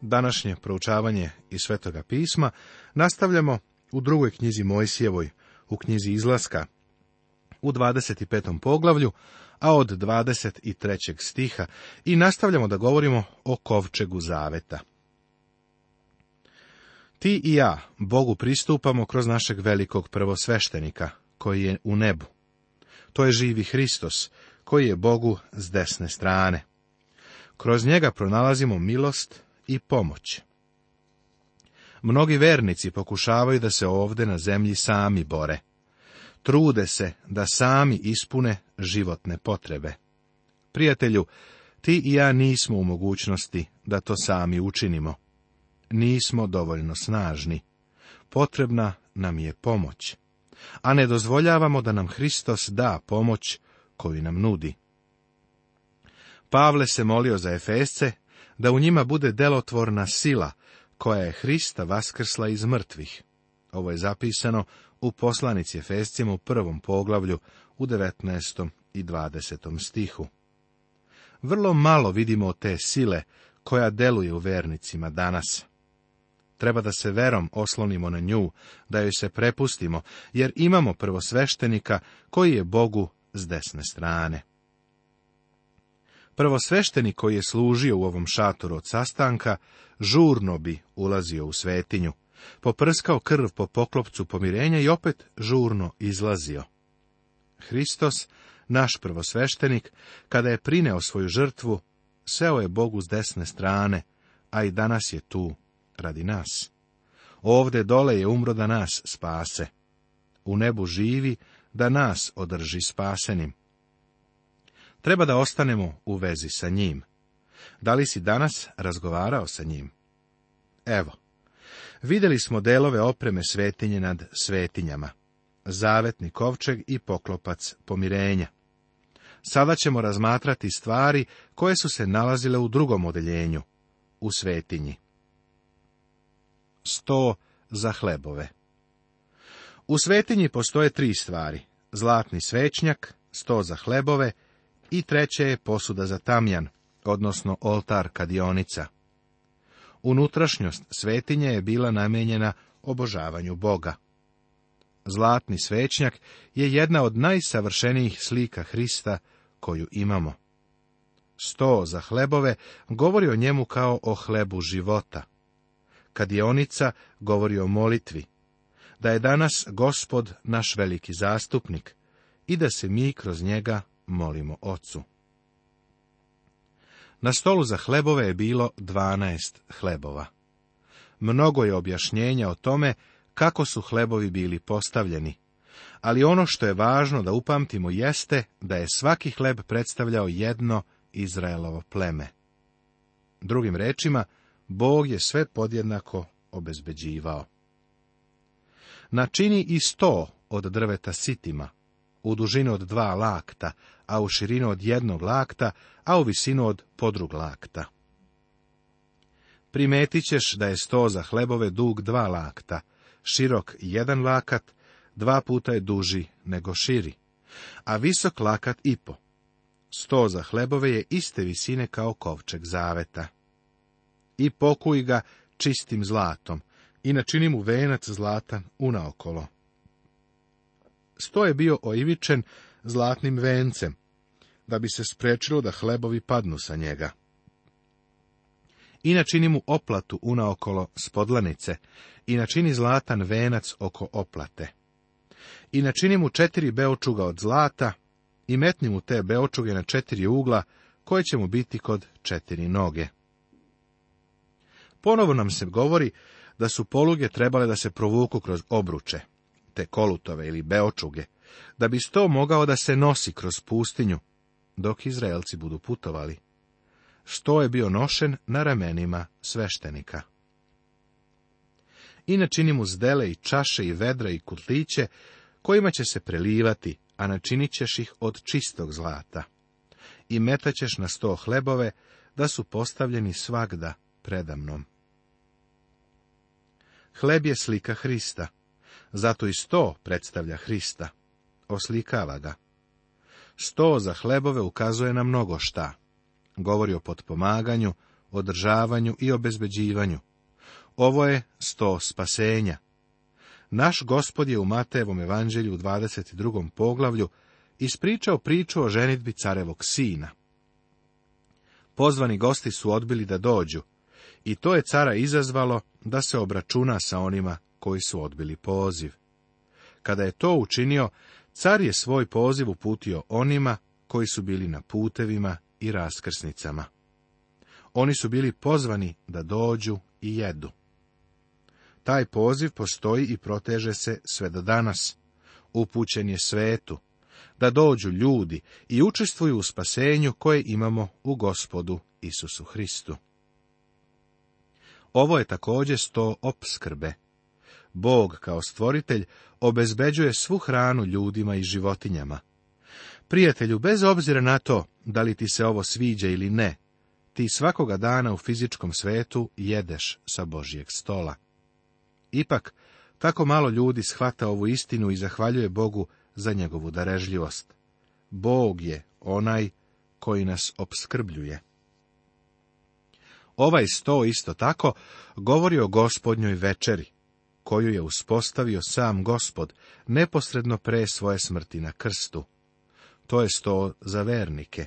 Današnje proučavanje iz Svetoga pisma nastavljamo u drugoj knjizi Mojsijevoj, u knjizi Izlaska, u 25. poglavlju, a od 23. stiha i nastavljamo da govorimo o kovčegu zaveta. Ti i ja Bogu pristupamo kroz našeg velikog prvosveštenika, koji je u nebu. To je živi Hristos, koji je Bogu s desne strane. Kroz njega pronalazimo milost i pomoć. Mnogi vernici pokušavaju da se ovde na zemlji sami bore. Trude se da sami ispune životne potrebe. Prijatelju, ti i ja nismo u mogućnosti da to sami učinimo. Nismo dovoljno snažni. Potrebna nam je pomoć, a ne dozvoljavamo da nam Hristos da pomoć koju nam nudi. Pavle se molio za Efesce da u njima bude delotvorna sila, koja je Hrista vaskrsla iz mrtvih. Ovo je zapisano u poslanici Efescima u prvom poglavlju u 19. i 20. stihu. Vrlo malo vidimo te sile koja deluje u vernicima danas. Treba da se verom oslonimo na nju, da joj se prepustimo, jer imamo prvosveštenika koji je Bogu s desne strane. Prvosveštenik koji je služio u ovom šatoru od sastanka, žurno bi ulazio u svetinju. Poprskao krv po poklopcu pomirenja i opet žurno izlazio. Hristos, naš prvosveštenik, kada je prineo svoju žrtvu, seo je Bogu s desne strane, a i danas je tu radi nas. Ovde dole je umro da nas spase. U nebu živi da nas održi spasenim. Treba da ostanemo u vezi sa njim. Da li si danas razgovarao sa njim? Evo, vidjeli smo delove opreme svetinje nad svetinjama, zavetni kovčeg i poklopac pomirenja. Sada ćemo razmatrati stvari koje su se nalazile u drugom odeljenju, u svetinji. Sto za hlebove U svetinji postoje tri stvari, zlatni svećnjak, sto za hlebove i treće je posuda za tamjan, odnosno oltar kadionica. Unutrašnjost svetinje je bila namenjena obožavanju Boga. Zlatni svećnjak je jedna od najsavršenijih slika Hrista koju imamo. Sto za hlebove govori o njemu kao o hlebu života. Kadionica govori o molitvi, da je danas gospod naš veliki zastupnik i da se mi kroz njega molimo ocu. Na stolu za hlebove je bilo dvanaest hlebova. Mnogo je objašnjenja o tome kako su hlebovi bili postavljeni, ali ono što je važno da upamtimo jeste da je svaki hleb predstavljao jedno Izraelovo pleme. Drugim rečima, Bog je sve podjednako obezbeđivao. Načini i sto od drveta sitima, u dužini od dva lakta, a u širinu od jednog lakta, a u visinu od podrug lakta. Primetit ćeš da je sto za hlebove dug dva lakta, širok jedan lakat, dva puta je duži nego širi, a visok lakat i po. Sto za hlebove je iste visine kao kovčeg zaveta. I pokuj ga čistim zlatom, i načini mu venac zlatan unaokolo. Sto je bio oivičen zlatnim vencem, da bi se sprečilo da hlebovi padnu sa njega. I načini mu oplatu unaokolo spodlanice, i načini zlatan venac oko oplate. I načini mu četiri beočuga od zlata, i metni mu te beočuge na četiri ugla, koje će mu biti kod četiri noge. Ponovo nam se govori da su poluge trebale da se provuku kroz obruče, te kolutove ili beočuge, da bi sto mogao da se nosi kroz pustinju, dok Izraelci budu putovali. Sto je bio nošen na ramenima sveštenika. I mu zdele i čaše i vedra i kutliće, kojima će se prelivati, a načinit ćeš ih od čistog zlata. I metaćeš na sto hlebove, da su postavljeni svagda predamnom. Hleb je slika Hrista, zato i sto predstavlja Hrista oslikava ga. Sto za hlebove ukazuje na mnogo šta. Govori o potpomaganju, održavanju i obezbeđivanju. Ovo je sto spasenja. Naš gospod je u Matejevom evanđelju u 22. poglavlju ispričao priču o ženitbi carevog sina. Pozvani gosti su odbili da dođu, i to je cara izazvalo da se obračuna sa onima koji su odbili poziv. Kada je to učinio, Car je svoj poziv uputio onima koji su bili na putevima i raskrsnicama. Oni su bili pozvani da dođu i jedu. Taj poziv postoji i proteže se sve do danas. Upućen je svetu, da dođu ljudi i učestvuju u spasenju koje imamo u gospodu Isusu Hristu. Ovo je također sto opskrbe, Bog kao stvoritelj obezbeđuje svu hranu ljudima i životinjama. Prijatelju, bez obzira na to da li ti se ovo sviđa ili ne, ti svakoga dana u fizičkom svetu jedeš sa Božijeg stola. Ipak, tako malo ljudi shvata ovu istinu i zahvaljuje Bogu za njegovu darežljivost. Bog je onaj koji nas obskrbljuje. Ovaj sto isto tako govori o gospodnjoj večeri, koju je uspostavio sam gospod neposredno pre svoje smrti na krstu. To je sto za vernike.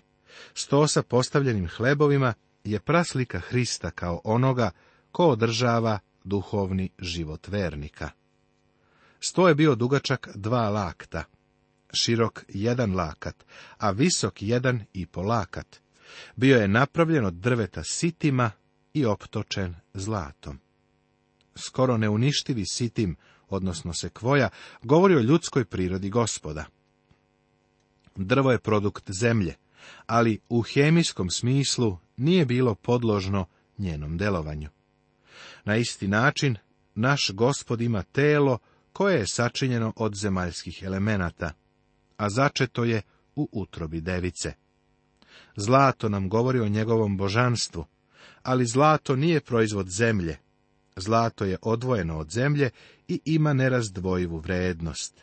Sto sa postavljenim hlebovima je praslika Hrista kao onoga ko održava duhovni život vernika. Sto je bio dugačak dva lakta, širok jedan lakat, a visok jedan i polakat. lakat. Bio je napravljen od drveta sitima i optočen zlatom skoro neuništivi sitim, odnosno se kvoja, govori o ljudskoj prirodi gospoda. Drvo je produkt zemlje, ali u hemijskom smislu nije bilo podložno njenom delovanju. Na isti način, naš gospod ima telo koje je sačinjeno od zemaljskih elemenata, a začeto je u utrobi device. Zlato nam govori o njegovom božanstvu, ali zlato nije proizvod zemlje, Zlato je odvojeno od zemlje i ima nerazdvojivu vrednost.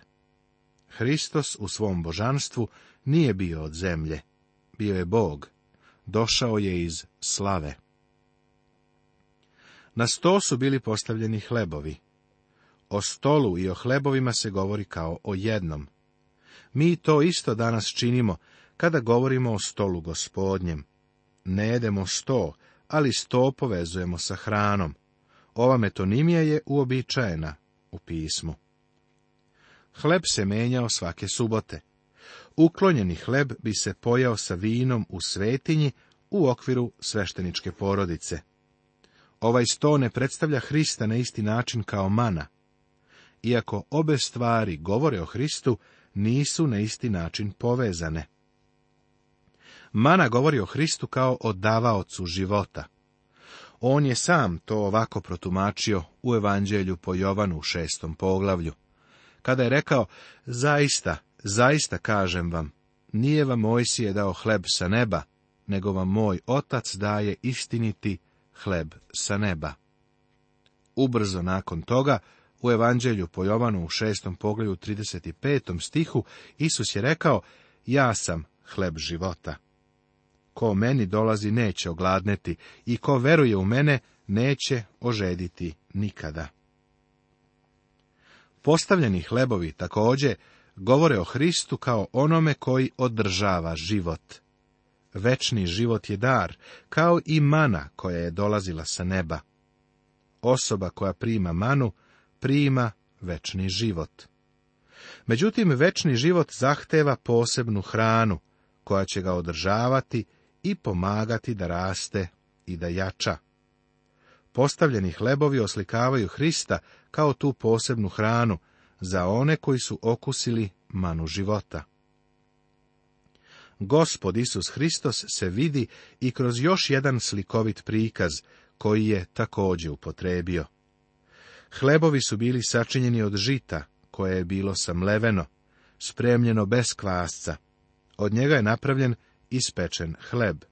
Hristos u svom božanstvu nije bio od zemlje, bio je Bog, došao je iz slave. Na sto su bili postavljeni hlebovi. O stolu i o hlebovima se govori kao o jednom. Mi to isto danas činimo kada govorimo o stolu gospodnjem. Ne jedemo sto, ali sto povezujemo sa hranom. Ova metonimija je uobičajena u pismu. Hleb se menjao svake subote. Uklonjeni hleb bi se pojao sa vinom u svetinji u okviru svešteničke porodice. Ovaj sto ne predstavlja Hrista na isti način kao mana. Iako obe stvari govore o Hristu, nisu na isti način povezane. Mana govori o Hristu kao o davaocu života. On je sam to ovako protumačio u Evanđelju po Jovanu u šestom poglavlju. Kada je rekao, zaista, zaista kažem vam, nije vam Mojsije dao hleb sa neba, nego vam moj otac daje istiniti hleb sa neba. Ubrzo nakon toga, u Evanđelju po Jovanu u šestom poglavlju 35. stihu, Isus je rekao, ja sam hleb života ko meni dolazi neće ogladneti i ko veruje u mene neće ožediti nikada. Postavljeni hlebovi također govore o Hristu kao onome koji održava život. Večni život je dar, kao i mana koja je dolazila sa neba. Osoba koja prima manu, prima večni život. Međutim, večni život zahteva posebnu hranu, koja će ga održavati i pomagati da raste i da jača. Postavljeni hlebovi oslikavaju Hrista kao tu posebnu hranu za one koji su okusili manu života. Gospod Isus Hristos se vidi i kroz još jedan slikovit prikaz koji je također upotrebio. Hlebovi su bili sačinjeni od žita, koje je bilo samleveno, spremljeno bez kvasca. Od njega je napravljen ispečen hleb.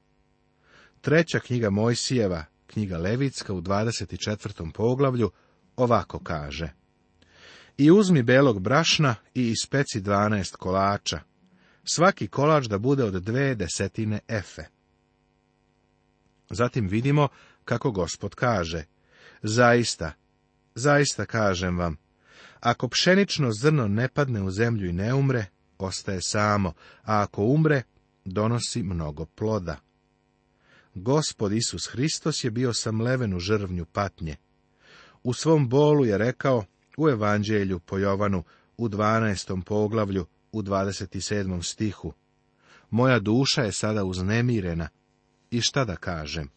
Treća knjiga Mojsijeva, knjiga Levitska u 24. poglavlju, ovako kaže. I uzmi belog brašna i ispeci 12 kolača. Svaki kolač da bude od dve desetine efe. Zatim vidimo kako gospod kaže. Zaista, zaista kažem vam, ako pšenično zrno ne padne u zemlju i ne umre, ostaje samo, a ako umre, donosi mnogo ploda. Gospod Isus Hristos je bio samleven u žrvnju patnje. U svom bolu je rekao u evanđelju po Jovanu u 12. poglavlju u 27. stihu. Moja duša je sada uznemirena. I šta da kažem?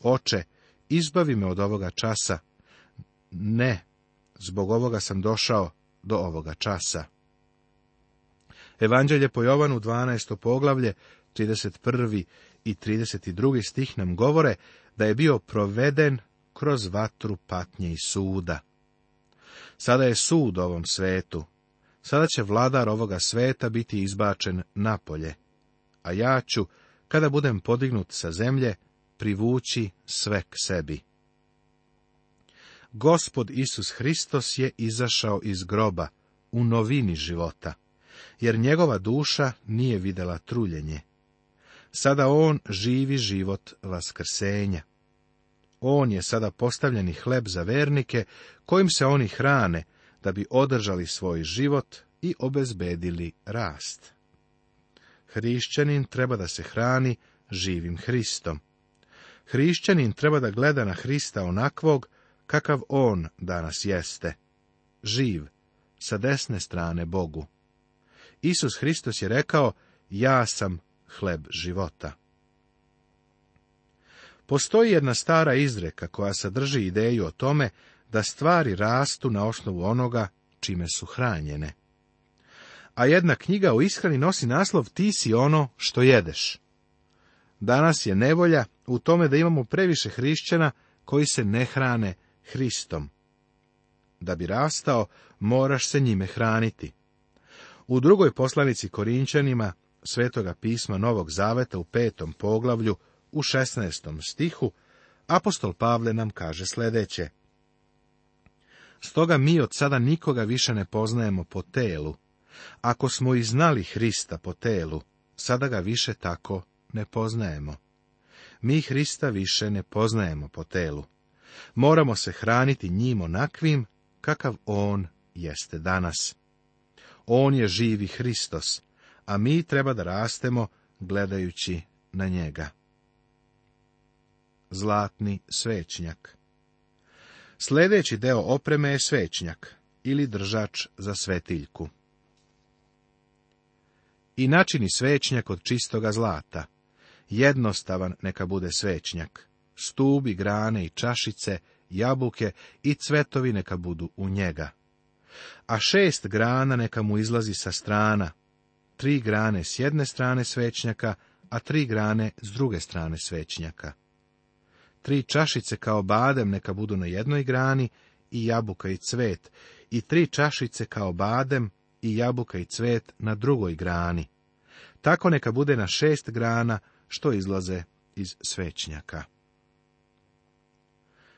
Oče, izbavi me od ovoga časa. Ne, zbog ovoga sam došao do ovoga časa. Evanđelje po Jovanu 12. poglavlje 31. i 32. stih nam govore da je bio proveden kroz vatru patnje i suda. Sada je sud ovom svetu. Sada će vladar ovoga sveta biti izbačen napolje. A ja ću, kada budem podignut sa zemlje, privući sve k sebi. Gospod Isus Hristos je izašao iz groba u novini života jer njegova duša nije videla truljenje. Sada on živi život vaskrsenja. On je sada postavljeni hleb za vernike, kojim se oni hrane, da bi održali svoj život i obezbedili rast. Hrišćanin treba da se hrani živim Hristom. Hrišćanin treba da gleda na Hrista onakvog, kakav on danas jeste. Živ, sa desne strane Bogu. Isus Hristos je rekao, ja sam hleb života. Postoji jedna stara izreka koja sadrži ideju o tome da stvari rastu na osnovu onoga čime su hranjene. A jedna knjiga u ishrani nosi naslov Ti si ono što jedeš. Danas je nevolja u tome da imamo previše hrišćana koji se ne hrane Hristom. Da bi rastao, moraš se njime hraniti. U drugoj poslanici Korinčanima, svetoga pisma Novog Zaveta u petom poglavlju, u šestnestom stihu, apostol Pavle nam kaže sledeće. Stoga mi od sada nikoga više ne poznajemo po telu. Ako smo i znali Hrista po telu, sada ga više tako ne poznajemo. Mi Hrista više ne poznajemo po telu. Moramo se hraniti njim onakvim kakav on jeste danas. On je živi Hristos, a mi treba da rastemo gledajući na njega. Zlatni svećnjak Sljedeći deo opreme je svećnjak ili držač za svetiljku. I načini svećnjak od čistoga zlata. Jednostavan neka bude svećnjak. Stubi, grane i čašice, jabuke i cvetovi neka budu u njega a šest grana neka mu izlazi sa strana, tri grane s jedne strane svećnjaka, a tri grane s druge strane svećnjaka. Tri čašice kao badem neka budu na jednoj grani, i jabuka i cvet, i tri čašice kao badem, i jabuka i cvet na drugoj grani. Tako neka bude na šest grana, što izlaze iz svećnjaka.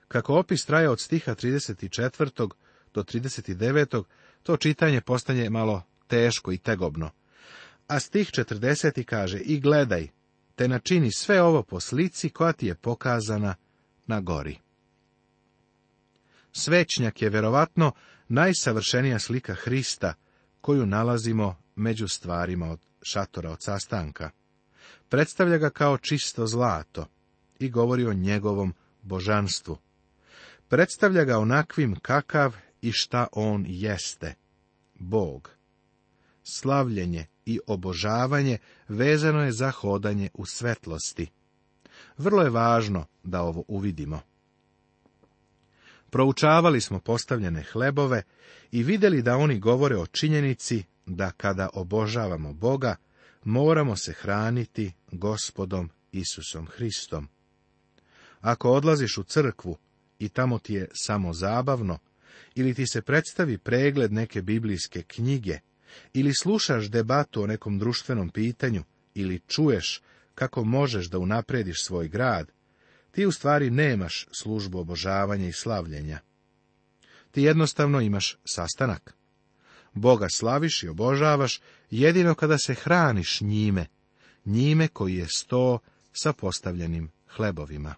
Kako opis traje od stiha 34 do 39. to čitanje postanje malo teško i tegobno. A stih 40. kaže i gledaj, te načini sve ovo po slici koja ti je pokazana na gori. Svećnjak je verovatno najsavršenija slika Hrista koju nalazimo među stvarima od šatora od sastanka. Predstavlja ga kao čisto zlato i govori o njegovom božanstvu. Predstavlja ga onakvim kakav i šta on jeste. Bog. Slavljenje i obožavanje vezano je za hodanje u svetlosti. Vrlo je važno da ovo uvidimo. Proučavali smo postavljene hlebove i vidjeli da oni govore o činjenici da kada obožavamo Boga, moramo se hraniti gospodom Isusom Hristom. Ako odlaziš u crkvu i tamo ti je samo zabavno, ili ti se predstavi pregled neke biblijske knjige, ili slušaš debatu o nekom društvenom pitanju, ili čuješ kako možeš da unaprediš svoj grad, ti u stvari nemaš službu obožavanja i slavljenja. Ti jednostavno imaš sastanak. Boga slaviš i obožavaš jedino kada se hraniš njime, njime koji je sto sa postavljenim hlebovima.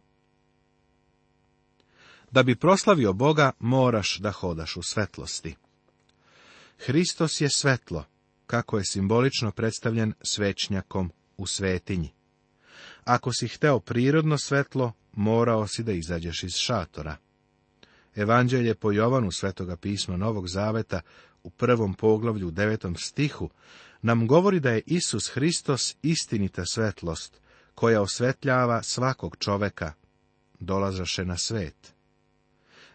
Da bi proslavio Boga, moraš da hodaš u svetlosti. Hristos je svetlo, kako je simbolično predstavljen svećnjakom u svetinji. Ako si hteo prirodno svetlo, morao si da izađeš iz šatora. Evanđelje po Jovanu Svetoga pisma Novog Zaveta u prvom poglavlju u devetom stihu nam govori da je Isus Hristos istinita svetlost, koja osvetljava svakog čoveka, dolazaše na svet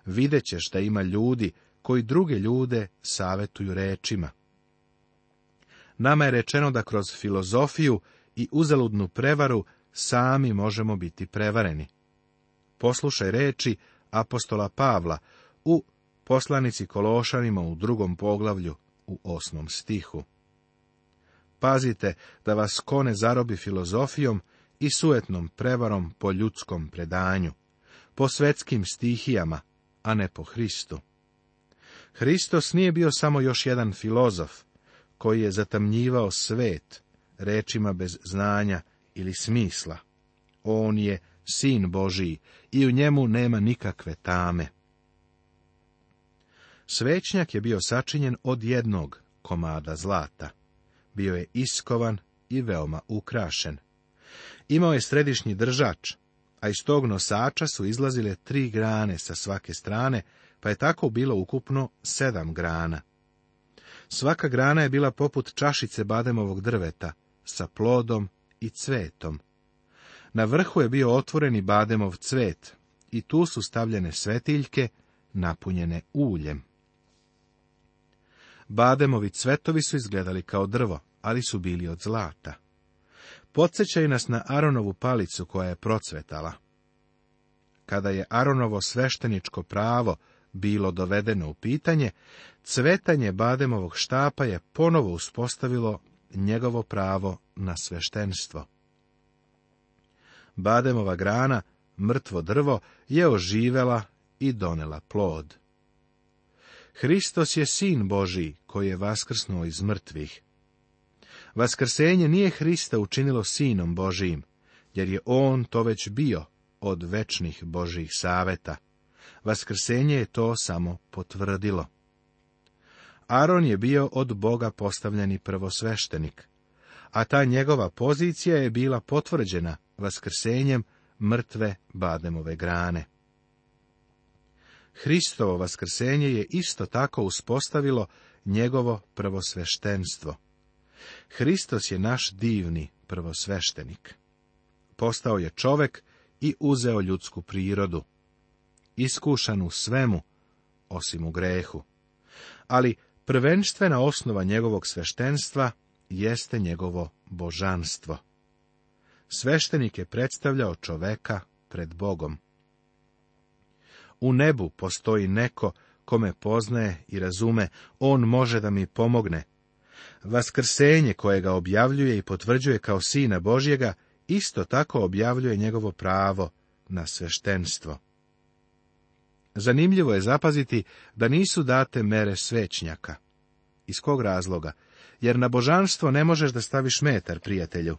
vidjet da ima ljudi koji druge ljude savetuju rečima. Nama je rečeno da kroz filozofiju i uzaludnu prevaru sami možemo biti prevareni. Poslušaj reči apostola Pavla u poslanici Kološanima u drugom poglavlju u osmom stihu. Pazite da vas kone zarobi filozofijom i suetnom prevarom po ljudskom predanju, po svetskim stihijama, a ne po Hristu. Hristos nije bio samo još jedan filozof, koji je zatamnjivao svet rečima bez znanja ili smisla. On je sin Božiji i u njemu nema nikakve tame. Svećnjak je bio sačinjen od jednog komada zlata. Bio je iskovan i veoma ukrašen. Imao je središnji držač, a iz tog nosača su izlazile tri grane sa svake strane, pa je tako bilo ukupno sedam grana. Svaka grana je bila poput čašice bademovog drveta, sa plodom i cvetom. Na vrhu je bio otvoreni bademov cvet i tu su stavljene svetiljke napunjene uljem. Bademovi cvetovi su izgledali kao drvo, ali su bili od zlata podsjećaju nas na Aronovu palicu koja je procvetala. Kada je Aronovo svešteničko pravo bilo dovedeno u pitanje, cvetanje bademovog štapa je ponovo uspostavilo njegovo pravo na sveštenstvo. Bademova grana, mrtvo drvo, je oživela i donela plod. Hristos je sin Božiji koji je vaskrsnuo iz mrtvih. Vaskrsenje nije Hrista učinilo sinom Božijim, jer je on to već bio od večnih Božijih saveta. Vaskrsenje je to samo potvrdilo. Aron je bio od Boga postavljeni prvosveštenik, a ta njegova pozicija je bila potvrđena vaskrsenjem mrtve bademove grane. Hristovo vaskrsenje je isto tako uspostavilo njegovo prvosveštenstvo. Hristos je naš divni prvosveštenik. Postao je čovek i uzeo ljudsku prirodu, iskušan u svemu, osim u grehu. Ali prvenstvena osnova njegovog sveštenstva jeste njegovo božanstvo. Sveštenik je predstavljao čoveka pred Bogom. U nebu postoji neko kome poznaje i razume, on može da mi pomogne, Vaskrsenje koje ga objavljuje i potvrđuje kao Sina Božjega, isto tako objavljuje njegovo pravo na sveštenstvo. Zanimljivo je zapaziti da nisu date mere svećnjaka. Iz kog razloga? Jer na božanstvo ne možeš da staviš metar, prijatelju.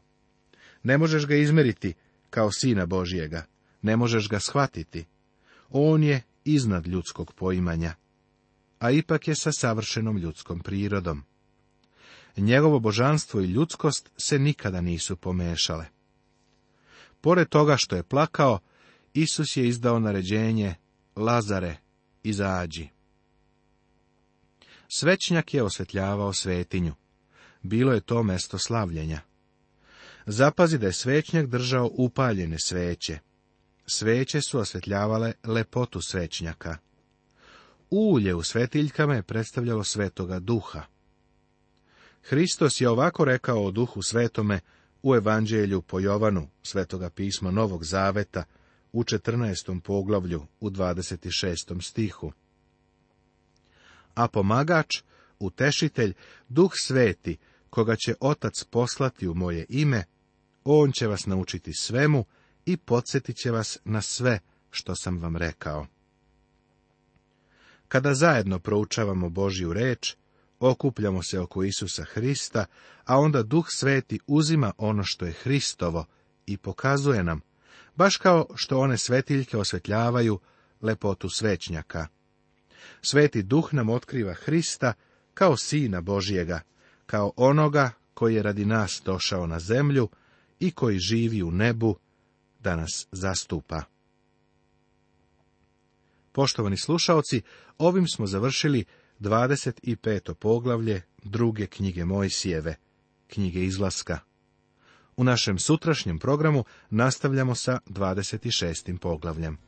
Ne možeš ga izmeriti kao sina Božjega. Ne možeš ga shvatiti. On je iznad ljudskog poimanja. A ipak je sa savršenom ljudskom prirodom njegovo božanstvo i ljudskost se nikada nisu pomešale. Pored toga što je plakao, Isus je izdao naređenje Lazare, izađi. Svećnjak je osvetljavao svetinju. Bilo je to mesto slavljenja. Zapazi da je svećnjak držao upaljene sveće. Sveće su osvetljavale lepotu svećnjaka. Ulje u svetiljkama je predstavljalo svetoga duha. Hristos je ovako rekao o duhu svetome u Evanđelju po Jovanu, svetoga pisma Novog Zaveta, u 14. poglavlju u 26. stihu. A pomagač, utešitelj, duh sveti, koga će otac poslati u moje ime, on će vas naučiti svemu i podsjetit će vas na sve što sam vam rekao. Kada zajedno proučavamo Božju reč, okupljamo se oko Isusa Hrista, a onda Duh Sveti uzima ono što je Hristovo i pokazuje nam, baš kao što one svetiljke osvetljavaju lepotu svećnjaka. Sveti Duh nam otkriva Hrista kao Sina Božijega, kao onoga koji je radi nas došao na zemlju i koji živi u nebu, da nas zastupa. Poštovani slušaoci, ovim smo završili 25. poglavlje druge knjige Mojsijeve, knjige izlaska. U našem sutrašnjem programu nastavljamo sa 26. poglavljem.